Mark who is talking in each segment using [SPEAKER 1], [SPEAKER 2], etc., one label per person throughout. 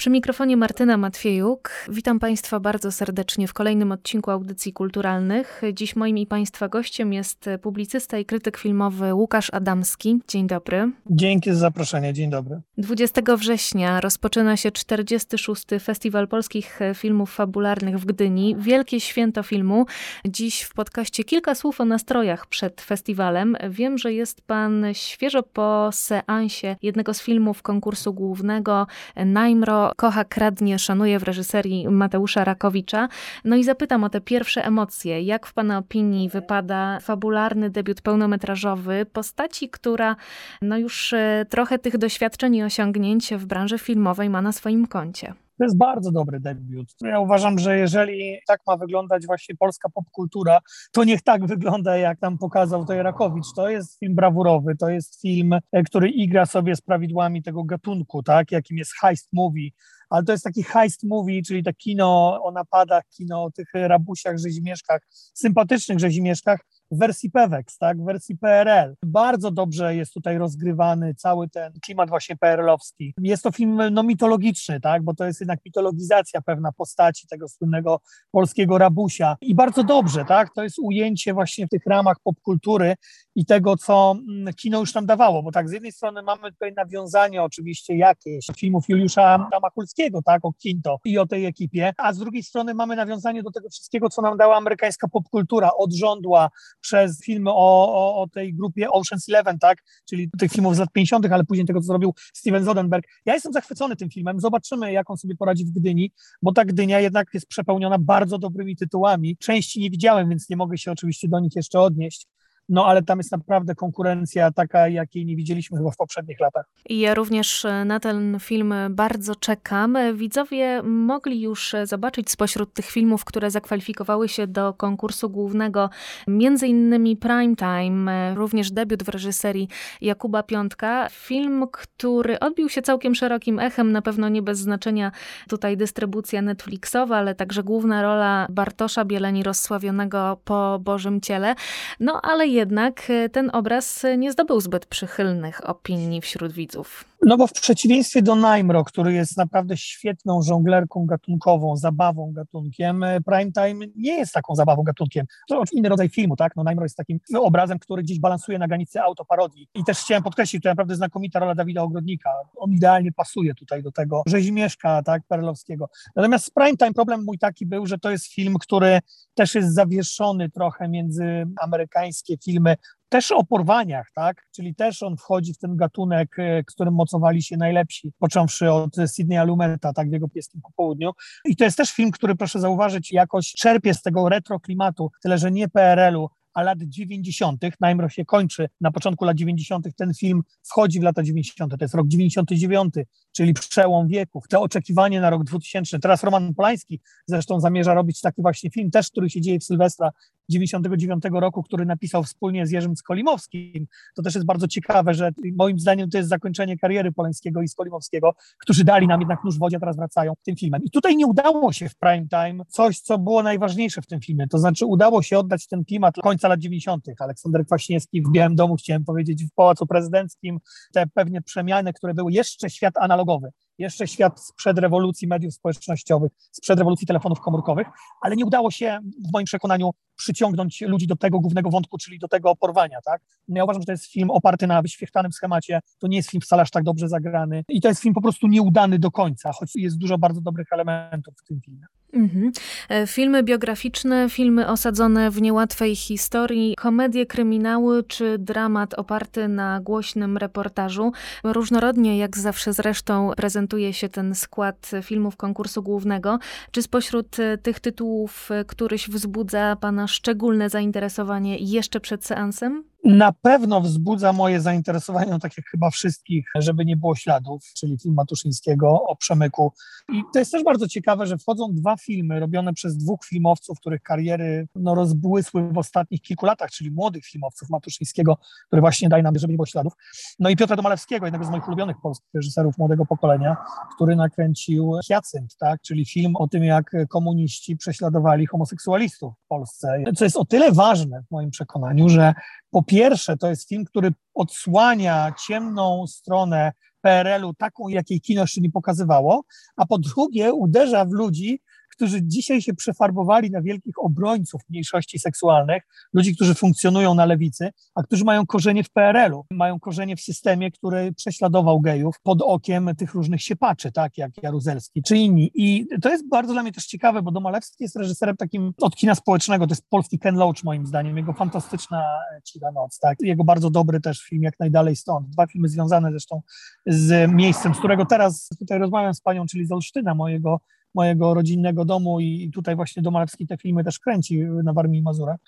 [SPEAKER 1] Przy mikrofonie Martyna Matwiejuk. Witam Państwa bardzo serdecznie w kolejnym odcinku Audycji Kulturalnych. Dziś moim i Państwa gościem jest publicysta i krytyk filmowy Łukasz Adamski. Dzień dobry.
[SPEAKER 2] Dzięki za zaproszenie. Dzień dobry.
[SPEAKER 1] 20 września rozpoczyna się 46. Festiwal Polskich Filmów Fabularnych w Gdyni. Wielkie święto filmu. Dziś w podcaście kilka słów o nastrojach przed festiwalem. Wiem, że jest Pan świeżo po seansie jednego z filmów konkursu głównego Najmro kocha, kradnie, szanuje w reżyserii Mateusza Rakowicza. No i zapytam o te pierwsze emocje. Jak w Pana opinii wypada fabularny debiut pełnometrażowy postaci, która no już e, trochę tych doświadczeń i osiągnięć w branży filmowej ma na swoim koncie?
[SPEAKER 2] To jest bardzo dobry debiut. Ja uważam, że jeżeli tak ma wyglądać właśnie polska popkultura, to niech tak wygląda, jak tam pokazał to Rakowicz. To jest film brawurowy, to jest film, e, który igra sobie z prawidłami tego gatunku, tak, jakim jest heist movie, ale to jest taki heist movie, czyli to kino o napadach, kino o tych rabusiach, rzezimieszkach, sympatycznych rzezimieszkach, w wersji PEWEX, tak, w wersji PRL. Bardzo dobrze jest tutaj rozgrywany cały ten klimat właśnie PRL-owski. Jest to film no, mitologiczny, tak, bo to jest jednak mitologizacja pewna postaci tego słynnego polskiego rabusia i bardzo dobrze, tak, to jest ujęcie właśnie w tych ramach popkultury i tego, co mm, kino już nam dawało, bo tak, z jednej strony mamy tutaj nawiązanie oczywiście jakieś filmów Juliusza Machulskiego, tak, o Kinto i o tej ekipie, a z drugiej strony mamy nawiązanie do tego wszystkiego, co nam dała amerykańska popkultura, od żądła przez filmy o, o, o, tej grupie Ocean's Eleven, tak, czyli tych filmów z lat 50., ale później tego, co zrobił Steven Zodenberg. Ja jestem zachwycony tym filmem, zobaczymy, jak on sobie poradzi w Gdyni, bo ta Gdynia jednak jest przepełniona bardzo dobrymi tytułami. Części nie widziałem, więc nie mogę się oczywiście do nich jeszcze odnieść, no ale tam jest naprawdę konkurencja taka, jakiej nie widzieliśmy chyba w poprzednich latach.
[SPEAKER 1] Ja również e, na ten film bardzo czekam. Widzowie mogli już e, zobaczyć spośród tych filmów, które zakwalifikowały się do konkursu głównego, między innymi Prime Time, e, również debiut w reżyserii Jakuba Piątka. Film, który odbił się całkiem szerokim echem, na pewno nie bez znaczenia tutaj dystrybucja Netflixowa, ale także główna rola Bartosza Bieleni rozsławionego po Bożym Ciele. No ale jednak e, ten obraz nie zdobył zbyt przychylnych opinii wśród widzów.
[SPEAKER 2] No bo w przeciwieństwie do Najmro, który jest naprawdę świetną żonglerką gatunkową, zabawą gatunkiem, e, Prime Time nie jest taką zabawą gatunkiem. To inny rodzaj filmu, tak? No Najmro jest takim obrazem, który gdzieś balansuje na granicy autoparodii. I też chciałem podkreślić, to naprawdę znakomita rola Dawida Ogrodnika. On idealnie pasuje tutaj do tego rzezimieszka, tak, perlowskiego. Natomiast z Prime Time problem mój taki był, że to jest film, który też jest zawieszony trochę między amerykańskie filmy też o porwaniach, tak? Czyli też on wchodzi w ten gatunek, e, którym mocowali się najlepsi, począwszy od Sydneya Lumeta, tak, w jego pieskim popołudniu. I to jest też film, który proszę zauważyć, jakoś czerpie z tego retro klimatu, tyle że nie PRL-u, a lat 90. Najmro się kończy na początku lat 90. Ten film wchodzi w lata 90. To jest rok 99, czyli przełom wieków. Te oczekiwanie na rok 2000. Teraz Roman Polański zresztą zamierza robić taki właśnie film, też który się dzieje w Sylwestra 99 roku, który napisał wspólnie z Jerzym Skolimowskim. To też jest bardzo ciekawe, że moim zdaniem to jest zakończenie kariery Polańskiego i Skolimowskiego, którzy dali nam jednak nóż w wodzie, a teraz wracają tym filmem. I tutaj nie udało się w prime time coś, co było najważniejsze w tym filmie, to znaczy udało się oddać ten klimat końca lat 90. Aleksander Kwaśniewski w Białym Domu, chciałem powiedzieć, w Pałacu Prezydenckim, te pewnie przemiany, które były jeszcze świat analogowy jeszcze świat sprzed rewolucji mediów społecznościowych, sprzed rewolucji telefonów komórkowych, ale nie udało się w moim przekonaniu przyciągnąć ludzi do tego głównego wątku, czyli do tego porwania, tak? Ja uważam, że to jest film oparty na wyświechtanym schemacie, to nie jest film wcale aż tak dobrze zagrany i to jest film po prostu nieudany do końca, choć jest dużo bardzo dobrych elementów w tym filmie. Mhm.
[SPEAKER 1] E, filmy biograficzne, filmy osadzone w niełatwej historii, komedie, kryminały czy dramat oparty na głośnym reportażu. Różnorodnie, jak zawsze zresztą, prezentuje się ten skład filmów konkursu głównego. Czy spośród e, tych tytułów e, któryś wzbudza Pana szczególne zainteresowanie jeszcze przed seansem?
[SPEAKER 2] Na pewno wzbudza moje zainteresowanie, no tak jak chyba wszystkich, żeby nie było śladów, czyli film Matuszyńskiego o przemyku. I to jest też bardzo ciekawe, że wchodzą dwa filmy robione przez dwóch filmowców, których kariery no, rozbłysły w ostatnich kilku latach, czyli młodych filmowców Matuszyńskiego, który właśnie daje nam, żeby nie było śladów. No i Piotra Domalewskiego, jednego z moich ulubionych polskich reżyserów młodego pokolenia, który nakręcił Hyacynt, tak, czyli film o tym, jak komuniści prześladowali homoseksualistów w Polsce. Co jest o tyle ważne w moim przekonaniu, że po pierwsze, to jest film, który odsłania ciemną stronę PRL-u, taką, jakiej kino jeszcze nie pokazywało, a po drugie uderza w ludzi, którzy dzisiaj się przefarbowali na wielkich obrońców mniejszości seksualnych, ludzi, którzy funkcjonują na lewicy, a którzy mają korzenie w PRL-u, mają korzenie w systemie, który prześladował gejów pod okiem tych różnych siepaczy, tak jak Jaruzelski czy inni. I to jest bardzo dla mnie też ciekawe, bo Domalewski jest reżyserem takim od kina społecznego, to jest polski Ken Loach moim zdaniem, jego fantastyczna Cicha Noc, tak? jego bardzo dobry też film Jak najdalej stąd, dwa filmy związane zresztą z miejscem, z którego teraz tutaj rozmawiam z panią, czyli z Olsztyna, mojego mojego rodzinnego domu i tutaj właśnie Domalewski te filmy też kręci na Warmii i Mazurach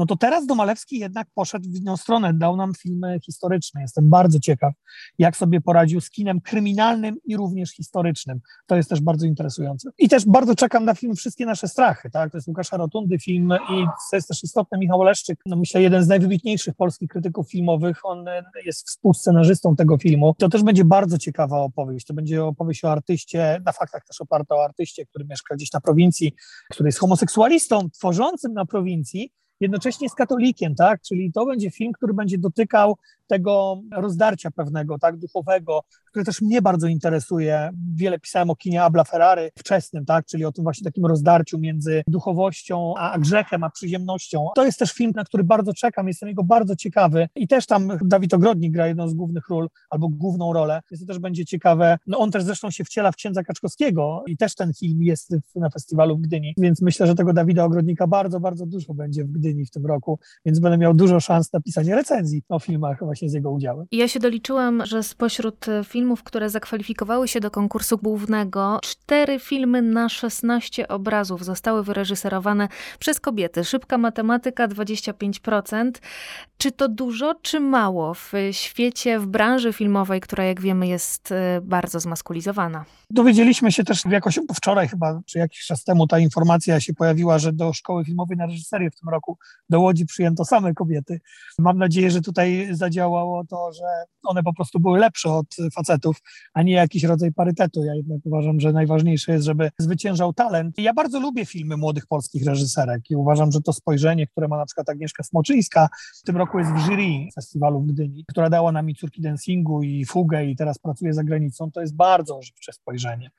[SPEAKER 2] no to teraz Domalewski jednak poszedł w inną stronę, dał nam filmy historyczne. Jestem bardzo ciekaw, jak sobie poradził z kinem kryminalnym i również historycznym. To jest też bardzo interesujące. I też bardzo czekam na film Wszystkie nasze strachy, tak? To jest Łukasza Rotundy film i co jest też istotne, Michał Leszczyk, no myślę, jeden z najwybitniejszych polskich krytyków filmowych, on jest współscenarzystą tego filmu. To też będzie bardzo ciekawa opowieść. To będzie opowieść o artyście, na faktach też oparta o artyście, który mieszka gdzieś na prowincji, który jest homoseksualistą, tworzącym na prowincji, jednocześnie z katolikiem, tak? Czyli to będzie film, który będzie dotykał tego rozdarcia pewnego, tak, duchowego, które też mnie bardzo interesuje. Wiele pisałem o kinie Abla Ferrary wczesnym, tak, czyli o tym właśnie takim rozdarciu między duchowością a grzechem, a przyziemnością. To jest też film, na który bardzo czekam, jestem jego bardzo ciekawy i też tam Dawid Ogrodnik gra jedną z głównych ról, albo główną rolę, więc to też będzie ciekawe. No on też zresztą się wciela w księdza Kaczkowskiego i też ten film jest na festiwalu w Gdyni, więc myślę, że tego Dawida Ogrodnika bardzo, bardzo dużo będzie w Gdyni w tym roku, więc będę miał dużo szans napisać recenzji o filmach właśnie z jego udziałem.
[SPEAKER 1] Ja się doliczyłam, że spośród e, filmów, które zakwalifikowały się do konkursu głównego, cztery filmy na 16 obrazów zostały wyreżyserowane przez kobiety. Szybka matematyka 25%. Czy to dużo, czy mało w świecie, w branży filmowej, która jak wiemy jest e, bardzo zmaskulizowana?
[SPEAKER 2] Dowiedzieliśmy się też jakoś wczoraj chyba, czy jakiś czas temu ta informacja się pojawiła, że do szkoły filmowej na reżyserię w tym roku do Łodzi przyjęto same kobiety. Mam nadzieję, że tutaj zadziała działało to, że one po prostu były lepsze od facetów, a nie jakiś rodzaj parytetu. Ja jednak uważam, że najważniejsze jest, żeby zwyciężał talent. Ja bardzo lubię filmy młodych polskich reżyserek i uważam, że to spojrzenie, które ma na przykład Agnieszka Smoczyńska, w tym roku jest w jury festiwalu w Gdyni, która dała nam i córki dancingu i fugę i teraz pracuje za granicą, to jest bardzo ożywcze spojrzenie,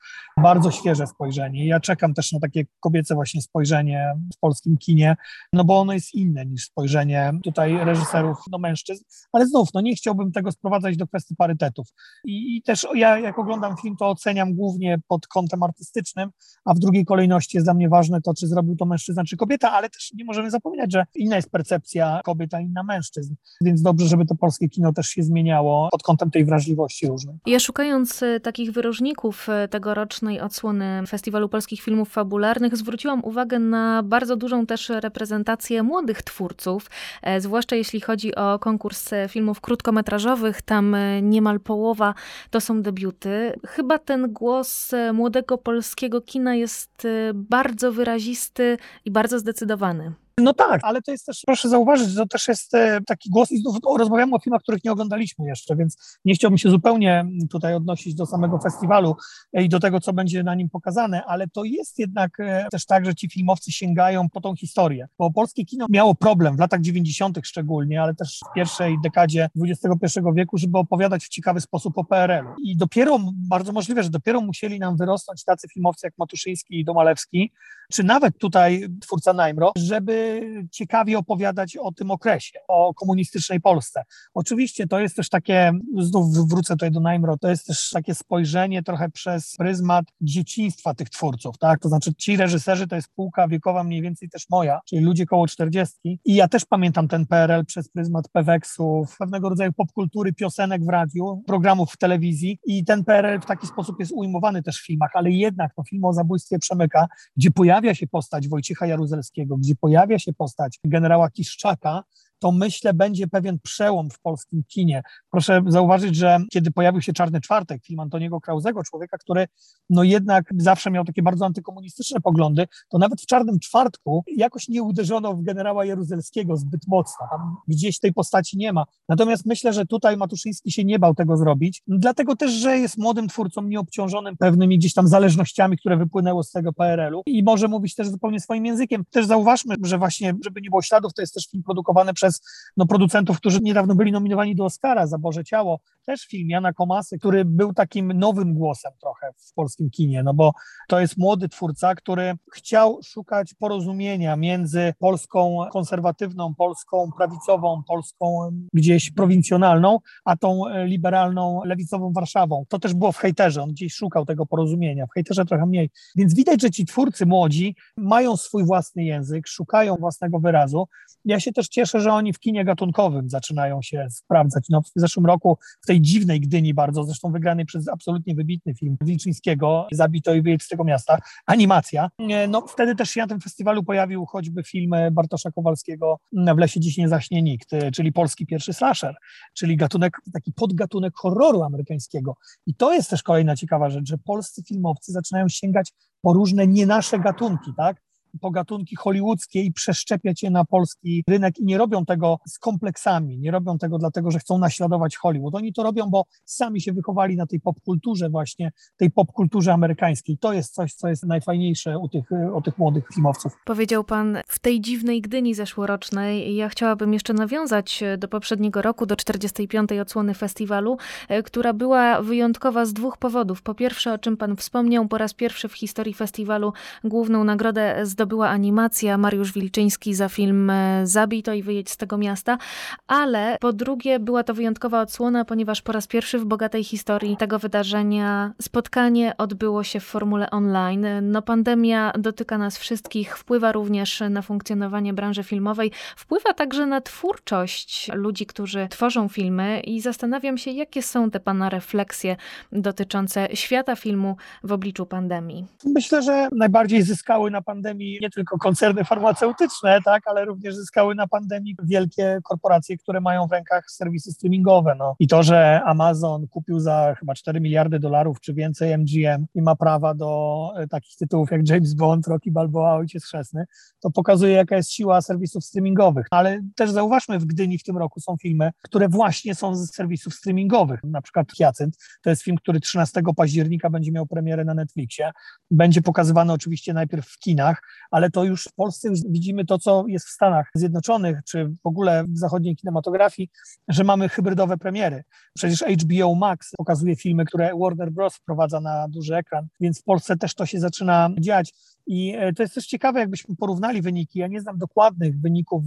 [SPEAKER 2] bardzo świeże spojrzenie. Ja czekam też na takie kobiece właśnie spojrzenie w polskim kinie, no bo ono jest inne niż spojrzenie tutaj reżyserów, no mężczyzn, ale znów znów, no nie chciałbym tego sprowadzać do kwestii parytetów. I, I, też ja, jak oglądam film, to oceniam głównie pod kątem artystycznym, a w drugiej kolejności jest dla mnie ważne to, czy zrobił to mężczyzna, czy kobieta, ale też nie możemy zapominać, że inna jest percepcja kobiet, a inna mężczyzn. Więc dobrze, żeby to polskie kino też się zmieniało pod kątem tej wrażliwości różnej.
[SPEAKER 1] Ja szukając e, takich wyróżników e, tegorocznej odsłony Festiwalu Polskich Filmów Fabularnych, zwróciłam uwagę na bardzo dużą też reprezentację młodych twórców, e, zwłaszcza jeśli chodzi o konkurs filmów filmów krótkometrażowych, tam e, niemal połowa to są debiuty. Chyba ten głos e, młodego polskiego kina jest e, bardzo wyrazisty i bardzo zdecydowany.
[SPEAKER 2] No tak, ale to jest też, proszę zauważyć, że to też jest e, taki głos i znów rozmawiamy o filmach, których nie oglądaliśmy jeszcze, więc nie chciałbym się zupełnie tutaj odnosić do samego festiwalu i do tego, co będzie na nim pokazane, ale to jest jednak e, też tak, że ci filmowcy sięgają po tą historię, bo polskie kino miało problem w latach 90. szczególnie, ale też w pierwszej dekadzie XXI wieku, żeby opowiadać w ciekawy sposób o PRL-u. I dopiero, bardzo możliwe, że dopiero musieli nam wyrosnąć tacy filmowcy jak Matuszyński i Domalewski, czy nawet tutaj twórca Najmro, żeby ciekawie opowiadać o tym okresie, o komunistycznej Polsce. Oczywiście to jest też takie, znów wrócę tutaj do Najmro, to jest też takie spojrzenie trochę przez pryzmat dzieciństwa tych twórców, tak? To znaczy ci reżyserzy to jest półka wiekowa mniej więcej też moja, czyli ludzie koło czterdziestki i ja też pamiętam ten PRL przez pryzmat Peweksu, pewnego rodzaju popkultury, piosenek w radiu, programów w telewizji i ten PRL w taki sposób jest ujmowany też w filmach, ale jednak to film o zabójstwie Przemyka, gdzie pojawia się postać Wojciecha Jaruzelskiego, gdzie pojawia się postać generała Kiszczaka, to myślę będzie pewien przełom w polskim kinie. Proszę zauważyć, że kiedy pojawił się Czarny Czwartek, film Antoniego Krauzego, człowieka, który no jednak zawsze miał takie bardzo antykomunistyczne poglądy, to nawet w Czarnym Czwartku jakoś nie uderzono w generała Jaruzelskiego zbyt mocno. Tam gdzieś tej postaci nie ma. Natomiast myślę, że tutaj Matuszyński się nie bał tego zrobić, dlatego też, że jest młodym twórcą, nieobciążonym pewnymi gdzieś tam zależnościami, które wypłynęły z tego PRL-u i może mówić też zupełnie swoim językiem. Też zauważmy, że właśnie, żeby nie było śladów, to jest też film produkowany przez przez no, producentów, którzy niedawno byli nominowani do Oscara za Boże Ciało. Też film Jana Komasy, który był takim nowym głosem trochę w polskim kinie, no bo to jest młody twórca, który chciał szukać porozumienia między Polską konserwatywną, Polską prawicową, Polską gdzieś prowincjonalną, a tą liberalną, lewicową Warszawą. To też było w hejterze, on gdzieś szukał tego porozumienia, w hejterze trochę mniej. Więc widać, że ci twórcy młodzi mają swój własny język, szukają własnego wyrazu. Ja się też cieszę, że oni w kinie gatunkowym zaczynają się sprawdzać. No, w zeszłym roku w tej dziwnej Gdyni bardzo, zresztą wygranej przez absolutnie wybitny film Wilczyńskiego, Zabito i wyjedź z tego miasta, animacja. No wtedy też się na tym festiwalu pojawił choćby film Bartosza Kowalskiego W lesie dziś nie zaśnie nikt, czyli polski pierwszy slasher, czyli gatunek, taki podgatunek horroru amerykańskiego. I to jest też kolejna ciekawa rzecz, że polscy filmowcy zaczynają sięgać po różne nie nasze gatunki, tak? Po gatunki hollywoodzkie i przeszczepiać je na polski rynek i nie robią tego z kompleksami, nie robią tego dlatego, że chcą naśladować Hollywood. Oni to robią, bo sami się wychowali na tej popkulturze właśnie, tej popkulturze amerykańskiej. To jest coś, co jest najfajniejsze u tych, u tych młodych filmowców.
[SPEAKER 1] Powiedział pan w tej dziwnej Gdyni zeszłorocznej. Ja chciałabym jeszcze nawiązać do poprzedniego roku, do 45. odsłony festiwalu, e, która była wyjątkowa z dwóch powodów. Po pierwsze, o czym pan wspomniał, po raz pierwszy w historii festiwalu główną nagrodę zdobył była animacja Mariusz Wilczyński za film e, Zabij to i wyjedź z tego miasta, ale po drugie była to wyjątkowa odsłona, ponieważ po raz pierwszy w bogatej historii tego wydarzenia spotkanie odbyło się w formule online. No pandemia dotyka nas wszystkich, wpływa również na funkcjonowanie branży filmowej, wpływa także na twórczość ludzi, którzy tworzą filmy i zastanawiam się, jakie są te pana refleksje dotyczące świata filmu w obliczu pandemii.
[SPEAKER 2] Myślę, że najbardziej zyskały na pandemii nie tylko koncerny farmaceutyczne, tak, ale również zyskały na pandemii wielkie korporacje, które mają w rękach serwisy streamingowe. No. I to, że Amazon kupił za chyba 4 miliardy dolarów czy więcej MGM i ma prawa do e, takich tytułów jak James Bond, Rocky Balboa, Ojciec Chrzestny, to pokazuje, jaka jest siła serwisów streamingowych. Ale też zauważmy, w Gdyni w tym roku są filmy, które właśnie są z serwisów streamingowych. Na przykład Hyacynt, to jest film, który 13 października będzie miał premierę na Netflixie. Będzie pokazywany oczywiście najpierw w kinach, ale to już w Polsce już widzimy to, co jest w Stanach Zjednoczonych, czy w ogóle w zachodniej kinematografii, że mamy hybrydowe premiery. Przecież HBO Max pokazuje filmy, które Warner Bros. wprowadza na duży ekran, więc w Polsce też to się zaczyna dziać. I e, to jest też ciekawe, jakbyśmy porównali wyniki. Ja nie znam dokładnych wyników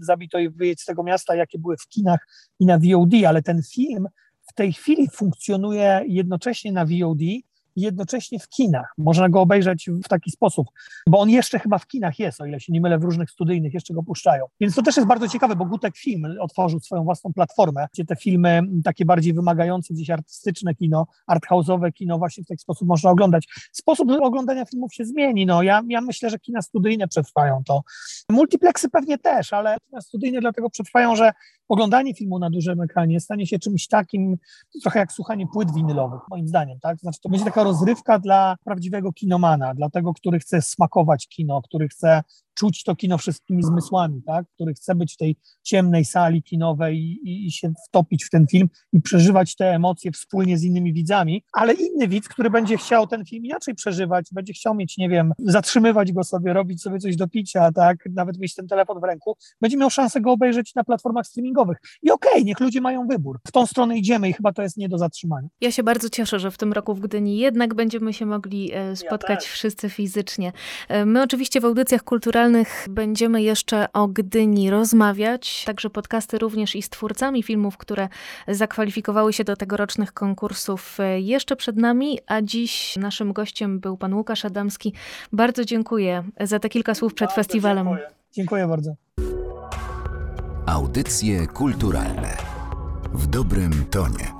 [SPEAKER 2] Zabito i wyjedź z tego miasta, jakie były w kinach i na VOD, ale ten film w tej chwili funkcjonuje jednocześnie na VOD jednocześnie w kinach. Można go obejrzeć w taki sposób, bo on jeszcze chyba w kinach jest, o ile się nie mylę, w różnych studyjnych jeszcze go puszczają. Więc to też jest bardzo ciekawe, bo Gutek Film otworzył swoją własną platformę, gdzie te filmy takie bardziej wymagające, gdzieś artystyczne kino, arthouse'owe kino właśnie w taki sposób można oglądać. Sposób oglądania filmów się zmieni. No, ja, ja myślę, że kina studyjne przetrwają to. Multiplexy pewnie też, ale kina studyjne dlatego przetrwają, że oglądanie filmu na dużym ekranie stanie się czymś takim, trochę jak słuchanie płyt winylowych, moim zdaniem, tak? Znaczy to będzie taka rozrywka dla prawdziwego kinomana, dla tego, który chce smakować kino, który chce czuć to kino wszystkimi zmysłami, tak? który chce być w tej ciemnej sali kinowej i, i, się wtopić w ten film i przeżywać te emocje wspólnie z innymi widzami, ale inny widz, który będzie chciał ten film inaczej przeżywać, będzie chciał mieć, nie wiem, zatrzymywać go sobie, robić sobie coś do picia, tak, nawet mieć ten telefon w ręku, będzie miał szansę go obejrzeć na platformach streamingowych. I okej, okay, niech ludzie mają wybór. W tą stronę idziemy i chyba to jest nie do zatrzymania.
[SPEAKER 1] Ja się bardzo cieszę, że w tym roku w Gdyni jednak będziemy się mogli e, spotkać ja wszyscy fizycznie. E, my oczywiście w audycjach kulturalnych będziemy jeszcze o Gdyni rozmawiać, także podcasty również i z twórcami filmów, które zakwalifikowały się do tegorocznych konkursów e, jeszcze przed nami, a dziś naszym gościem był pan Łukasz Adamski. Bardzo dziękuję za te kilka słów przed bardzo festiwalem.
[SPEAKER 2] Dziękuję. dziękuję bardzo.
[SPEAKER 3] Audycje kulturalne w dobrym tonie.